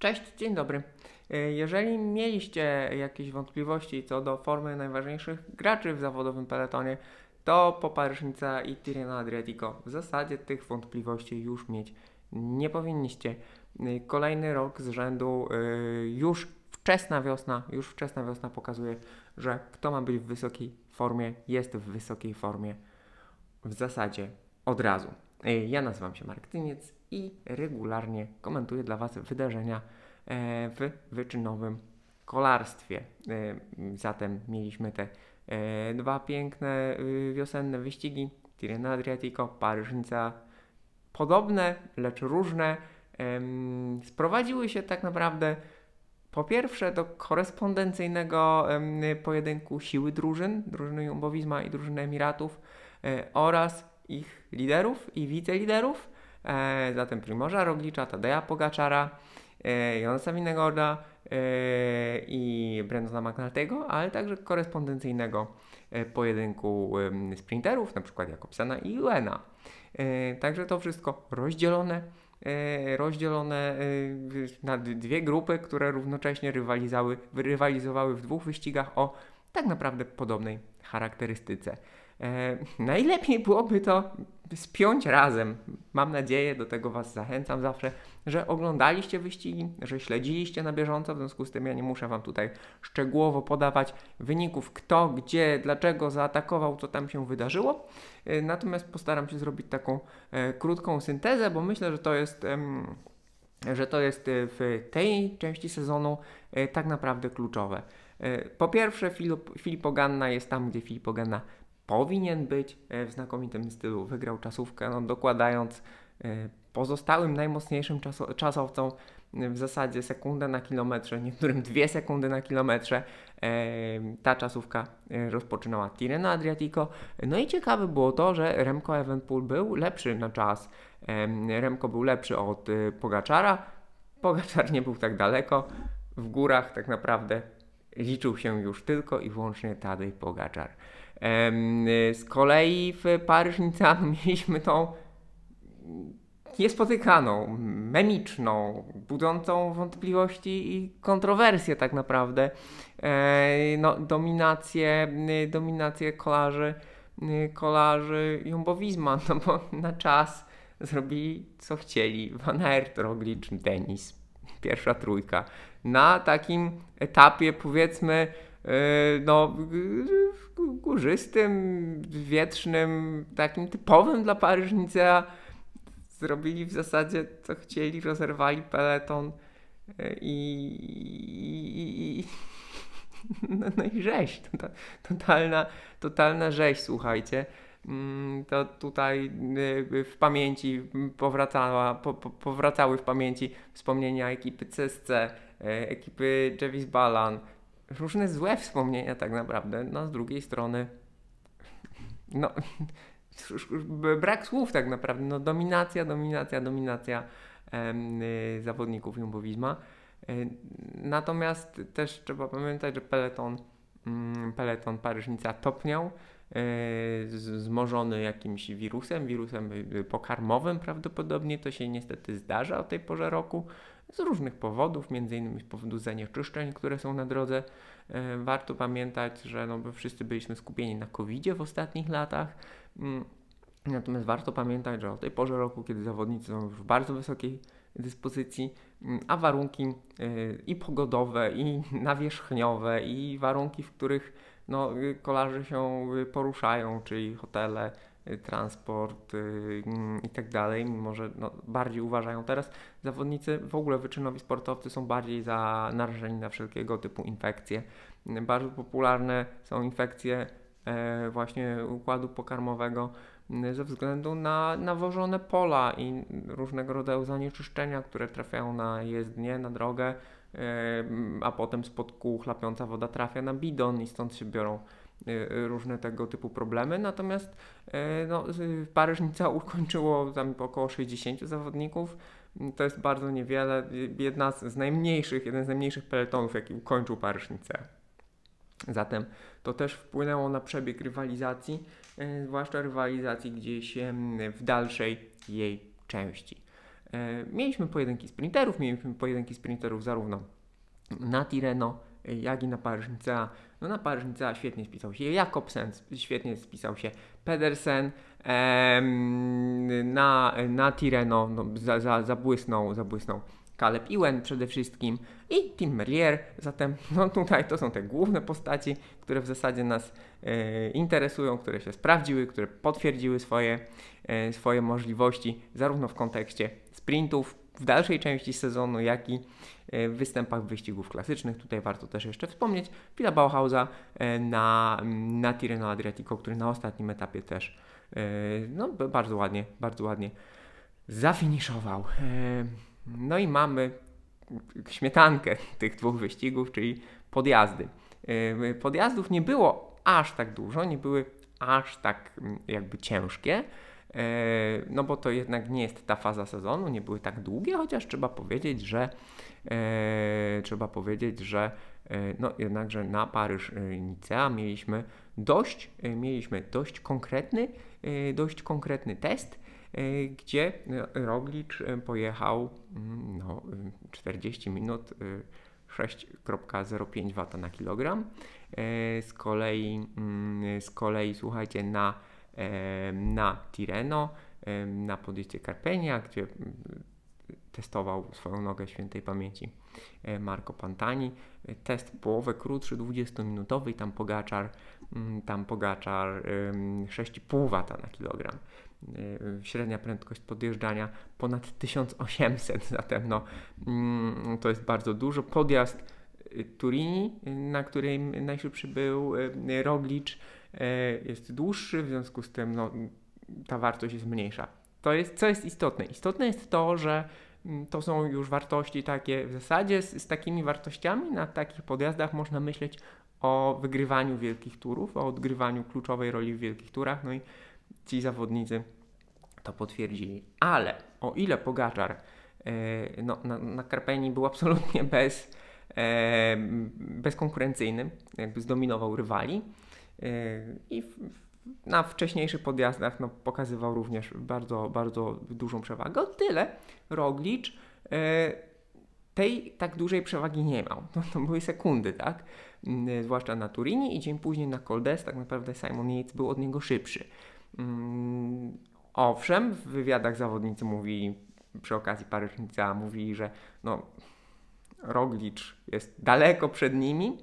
Cześć, dzień dobry. E, jeżeli mieliście jakieś wątpliwości co do formy najważniejszych graczy w zawodowym peletonie, to Poparyżnica i Tirreno Adriatico w zasadzie tych wątpliwości już mieć nie powinniście. E, kolejny rok z rzędu e, już wczesna wiosna, już wczesna wiosna pokazuje, że kto ma być w wysokiej formie, jest w wysokiej formie w zasadzie od razu. Ja nazywam się Mark Tyniec i regularnie komentuję dla Was wydarzenia e, w wyczynowym kolarstwie. E, zatem mieliśmy te e, dwa piękne wiosenne wyścigi Tirreno Adriatico, Paryżnica. Podobne, lecz różne. Sprowadziły się tak naprawdę po pierwsze do korespondencyjnego pojedynku siły drużyn, drużyny Jumbowizma i drużyny Emiratów oraz ich liderów i wiceliderów e, zatem Primorza Roglicza, Tadeja Pogaczara, e, Jonasa Winegorda e, i Brendona McNulty'ego, ale także korespondencyjnego e, pojedynku sprinterów, przykład Jakobsena i Juena. E, także to wszystko rozdzielone e, rozdzielone na dwie grupy, które równocześnie rywalizowały, rywalizowały w dwóch wyścigach o tak naprawdę podobnej charakterystyce. E, najlepiej byłoby to spiąć razem. Mam nadzieję, do tego Was zachęcam zawsze, że oglądaliście wyścigi, że śledziliście na bieżąco. W związku z tym ja nie muszę Wam tutaj szczegółowo podawać wyników, kto, gdzie, dlaczego zaatakował, co tam się wydarzyło. E, natomiast postaram się zrobić taką e, krótką syntezę, bo myślę, że to jest. że to jest w tej części sezonu tak naprawdę kluczowe. Po pierwsze, Filip, Oganna jest tam, gdzie Filip Oganna powinien być e, w znakomitym stylu. Wygrał czasówkę, no, dokładając e, pozostałym najmocniejszym czasowcom e, w zasadzie sekundę na kilometrze, niektórym dwie sekundy na kilometrze. Ta czasówka rozpoczynała Tirreno Adriatico. No i ciekawe było to, że Remco Evenpool był lepszy na czas. Remco był lepszy od Pogaczara. Pogaczar nie był tak daleko. W górach tak naprawdę liczył się już tylko i wyłącznie Tadej Pogaczar. Z kolei w Paryż-Nicanu mieliśmy tą niespotykaną, memiczną, budzącą wątpliwości i kontrowersje tak naprawdę. E, no, dominację, dominację kolarzy, kolarzy Jumbowizma, no bo na czas zrobili co chcieli. Van Aert, Roglic, Denis. Pierwsza trójka. Na takim etapie powiedzmy no górzystym, wietrznym, takim typowym dla Paryżnicea. Zrobili w zasadzie co chcieli, rozerwali peleton e, i, i, i no, no, i rzeź, tota, totalna, totalna rzeź, słuchajcie. Mm, to tutaj e, w pamięci powracała, po, po, powracały w pamięci wspomnienia ekipy CSC, e, ekipy Jevis Balan, różne złe wspomnienia tak naprawdę. No z drugiej strony no brak słów tak naprawdę. No dominacja, dominacja, dominacja em, y, zawodników Jumbowizma. Y, natomiast też trzeba pamiętać, że peleton, mm, peleton Paryżnica topniał y, zmożony jakimś wirusem, wirusem y, pokarmowym prawdopodobnie. To się niestety zdarza o tej porze roku z różnych powodów, między innymi z powodu zanieczyszczeń, które są na drodze. E, warto pamiętać, że no, wszyscy byliśmy skupieni na covid w ostatnich latach. Mm, natomiast warto pamiętać, że o tej porze roku, kiedy zawodnicy są w bardzo wysokiej dyspozycji, mm, a warunki e, i pogodowe, i nawierzchniowe, i warunki, w których no, kolarze się poruszają, czyli hotele, Y, transport yy, i tak dalej, mimo że no, bardziej uważają teraz. Zawodnicy, w ogóle wyczynowi sportowcy są bardziej za narażeni na wszelkiego typu infekcje. Bardzo popularne są infekcje e, właśnie układu pokarmowego ze względu na nawożone pola i różnego rodzaju zanieczyszczenia, które trafiają na jezdnię, na drogę, e, a potem spod kół chlapiąca woda trafia na bidon i stąd się biorą Y, różne tego typu problemy. Natomiast y, no, Paryżnica ukończyło tam około 60 zawodników. To jest bardzo niewiele. Jedna z najmniejszych, jeden z najmniejszych peletonów, jaki ukończył Paryżnicę. Zatem to też wpłynęło na przebieg rywalizacji, y, zwłaszcza rywalizacji gdzieś w dalszej jej części. Mieliśmy pojedynki sprinterów, mieliśmy pojedynki sprinterów zarówno na Tireno, jak i na Paryżnica. No na Paryżnica świetnie spisał się Jakobsen, świetnie spisał się Pedersen, na, na Tireno no, za, za, zabłysnął, zabłysnął Caleb Iwen przede wszystkim i Tim Merlier. Zatem no tutaj to są te główne postaci, które w zasadzie nas e, interesują, które się sprawdziły, które potwierdziły swoje, e, swoje możliwości zarówno w kontekście sprintów w dalszej części sezonu, jak i e, w występach wyścigów klasycznych. Tutaj warto też jeszcze wspomnieć Fila Bauhausa e, na, na Tirreno Adriatico, który na ostatnim etapie też e, no, bardzo ładnie, bardzo ładnie zafiniszował. No i mamy śmietankę tych dwóch wyścigów, czyli podjazdy. Podjazdów nie było aż tak dużo, nie były aż tak jakby ciężkie. E, no bo to jednak nie jest ta faza sezonu, nie były tak długie, chociaż trzeba powiedzieć, że e, trzeba powiedzieć, że e, no jednakże na Paryż Nicea mieliśmy dość, mieliśmy dość konkretny, dość konkretny test, gdzie Roglicz pojechał mm, no, 40 minut 6,05 W na kilogram. Z kolei, mm, z kolei słuchajcie, na na Tireno, na podjeździe Carpenia, gdzie mm, testował swoją nogę świętej pamięci e, Marco Pantani. Test połowę krótszy, 20-minutowy, tam Pogaczar, mm, tam Pogaczar 6,5 W na kilogram. E, średnia prędkość podjeżdżania ponad 1800, zatem no, mm, to jest bardzo dużo. Podjazd e, Turini, na którym najszybszy był Roglicz, jest dłuższy, w związku z tym no, ta wartość jest mniejsza. To jest, co jest istotne? Istotne jest to, że mm, to są już wartości takie, w zasadzie z, z takimi wartościami na takich podjazdach można myśleć o wygrywaniu wielkich turów, o odgrywaniu kluczowej roli w wielkich turach, no i ci zawodnicy to potwierdzili. Ale o ile Pogaczar e, no, na, na był absolutnie bez, e, bezkonkurencyjny, jakby zdominował rywali, i na wcześniejszych podjazdach no, pokazywał również bardzo, bardzo dużą przewagę. O tyle Roglicz e, tej tak dużej przewagi nie miał. No, to były sekundy, tak? Mm, zwłaszcza na Turini i dzień później na Coldes tak naprawdę Simon Yates był od niego szybszy. Owszem, w wywiadach zawodnicy mówili, przy okazji Paryżnica mówili, że no, Roglicz jest daleko przed nimi,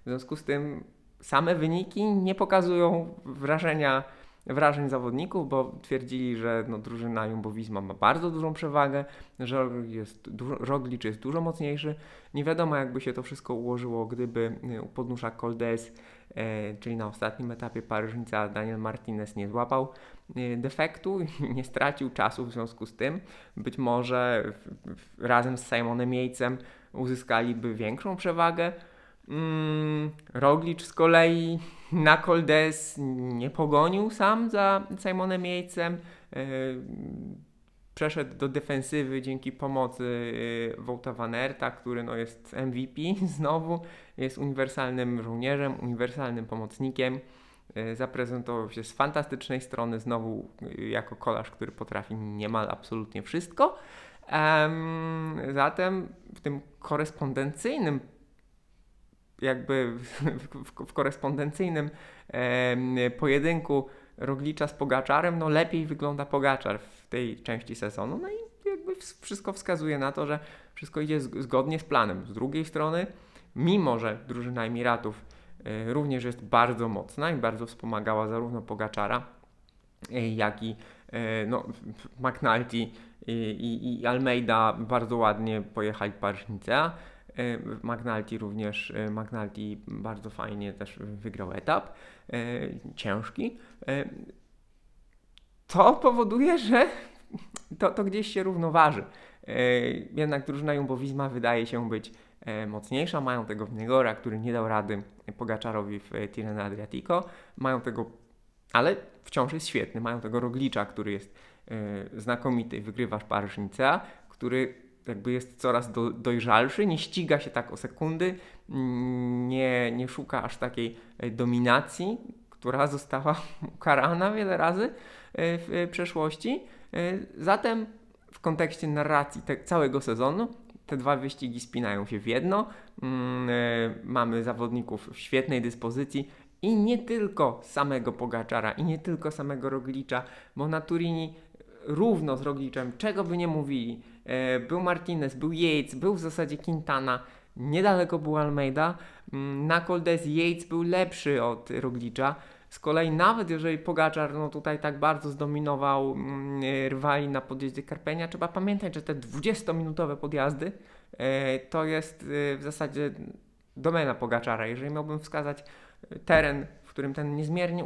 w związku z tym same wyniki nie pokazują wrażenia, wrażeń zawodników, bo twierdzili, że no, drużyna Jumbo-Visma ma bardzo dużą przewagę, że jest dużo, jest dużo mocniejszy. Nie wiadomo, jakby się to wszystko ułożyło, gdyby y, u podnóża Coldes, e, czyli na ostatnim etapie Paryżnica, Daniel Martinez nie złapał e, defektu, nie stracił czasu w związku z tym. Być może w, w, razem z Simonem Jejcem uzyskaliby większą przewagę. Mm, Roglicz z kolei na Coldes nie pogonił sam za Simonem Jejcem. E, przeszedł do defensywy dzięki pomocy e, Wołta Van Erta, który no, jest MVP znowu, jest uniwersalnym żołnierzem, uniwersalnym pomocnikiem. E, zaprezentował się z fantastycznej strony, znowu jako kolarz, który potrafi niemal absolutnie wszystko. zatem w tym korespondencyjnym jakby w, korespondencyjnym pojedynku Roglicza z Pogaczarem, no lepiej wygląda Pogaczar w tej części sezonu. No i jakby wszystko wskazuje na to, że wszystko idzie zgodnie z planem. Z drugiej strony, mimo że drużyna Emiratów e, również jest bardzo mocna i bardzo wspomagała zarówno Pogaczara, e, jak i e, no, McNulty i, i, i Almeida bardzo ładnie pojechali Paryżnicea. E, Magnalti również, e, Magnalti bardzo fajnie też wygrał etap, e, ciężki. To powoduje, że to, to gdzieś się równoważy. Jednak drużyna Jumbo-Visma wydaje się być mocniejsza. Mają tego Wniegora, który nie dał rady Pogaczarowi w Tirreno Adriatico. Mają tego, ale wciąż jest świetny. Mają tego Roglicza, który jest znakomity, wygrywasz Paryż Nicea, który jakby jest coraz do, dojrzalszy, nie ściga się tak o sekundy, nie, nie szuka aż takiej e, dominacji, która została ukarana wiele razy e, w przeszłości. E, zatem w kontekście narracji te, całego sezonu te dwa wyścigi spinają się w jedno. Mm, mamy zawodników w świetnej dyspozycji i nie tylko samego Pogaczara i nie tylko samego Roglicza, bo na Turini równo z Rogliczem, czego by nie mówili, był Martinez, był Yates, był w zasadzie Quintana, niedaleko był Almeida, mm, na Coldes Yates był lepszy od Roglicza, z kolei nawet jeżeli Pogaczar no tutaj tak bardzo zdominował mm, rywali na podjeździe Karpenia, trzeba pamiętać, że te 20-minutowe podjazdy e, to jest e, w zasadzie domena Pogaczara. Jeżeli miałbym wskazać e, teren, w którym ten niezmiernie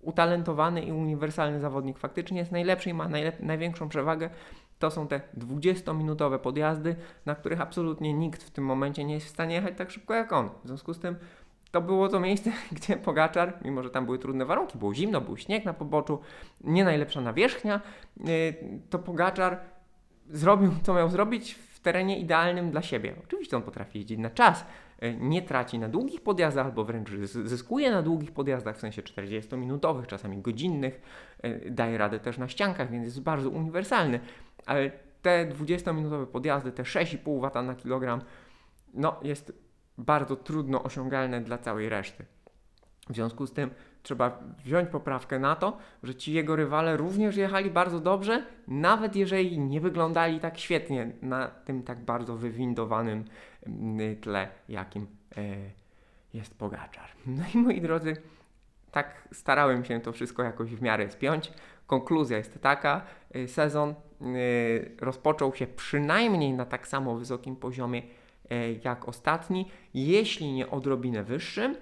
utalentowany i uniwersalny zawodnik faktycznie jest najlepszy i ma najlep- największą przewagę, to są te 20-minutowe podjazdy, na których absolutnie nikt w tym momencie nie jest w stanie jechać tak szybko jak on. W związku z tym to było to miejsce, gdzie Pogaczar, mimo że tam były trudne warunki, było zimno, był śnieg na poboczu, nie najlepsza nawierzchnia, y, to Pogaczar zrobił, co miał zrobić w terenie idealnym dla siebie. Oczywiście on potrafi jeździć na czas, nie traci na długich podjazdach, albo wręcz zyskuje na długich podjazdach, w sensie 40-minutowych, czasami godzinnych, y, daje radę też na ściankach, więc jest bardzo uniwersalny, ale te 20-minutowe podjazdy, te 6,5 W na kilogram, no jest bardzo trudno osiągalne dla całej reszty. W związku z tym trzeba wziąć poprawkę na to, że ci jego rywale również jechali bardzo dobrze, nawet jeżeli nie wyglądali tak świetnie na tym tak bardzo wywindowanym mm, tle, jakim e, jest Pogaczar. No i moi drodzy, tak starałem się to wszystko jakoś w miarę spiąć. Konkluzja jest taka, e, sezon e, rozpoczął się przynajmniej na tak samo wysokim poziomie jak ostatni, jeśli nie odrobinę wyższym,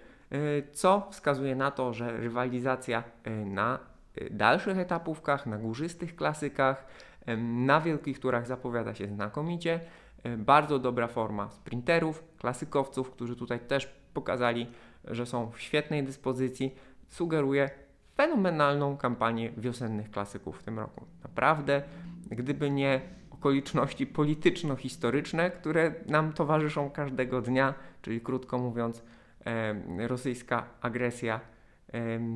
co wskazuje na to, że rywalizacja e, na dalszych etapówkach, na górzystych klasykach, na wielkich turach zapowiada się znakomicie. Bardzo dobra forma sprinterów, klasykowców, którzy tutaj też pokazali, że są w świetnej dyspozycji, sugeruje fenomenalną kampanię wiosennych klasyków w tym roku. Naprawdę, gdyby nie okoliczności polityczno-historyczne, które nam towarzyszą każdego dnia, czyli krótko mówiąc, e, rosyjska agresja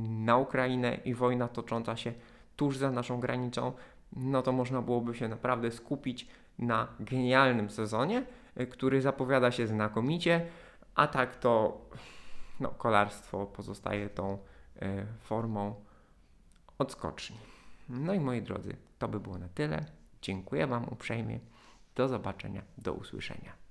na Ukrainę i wojna tocząca się tuż za naszą granicą, no to można byłoby się naprawdę skupić na genialnym sezonie, e, który zapowiada się znakomicie, a tak to no, kolarstwo pozostaje tą e, formą odskoczni. No i moi drodzy, to by było na tyle. Dziękuję Wam uprzejmie. Do zobaczenia, do usłyszenia.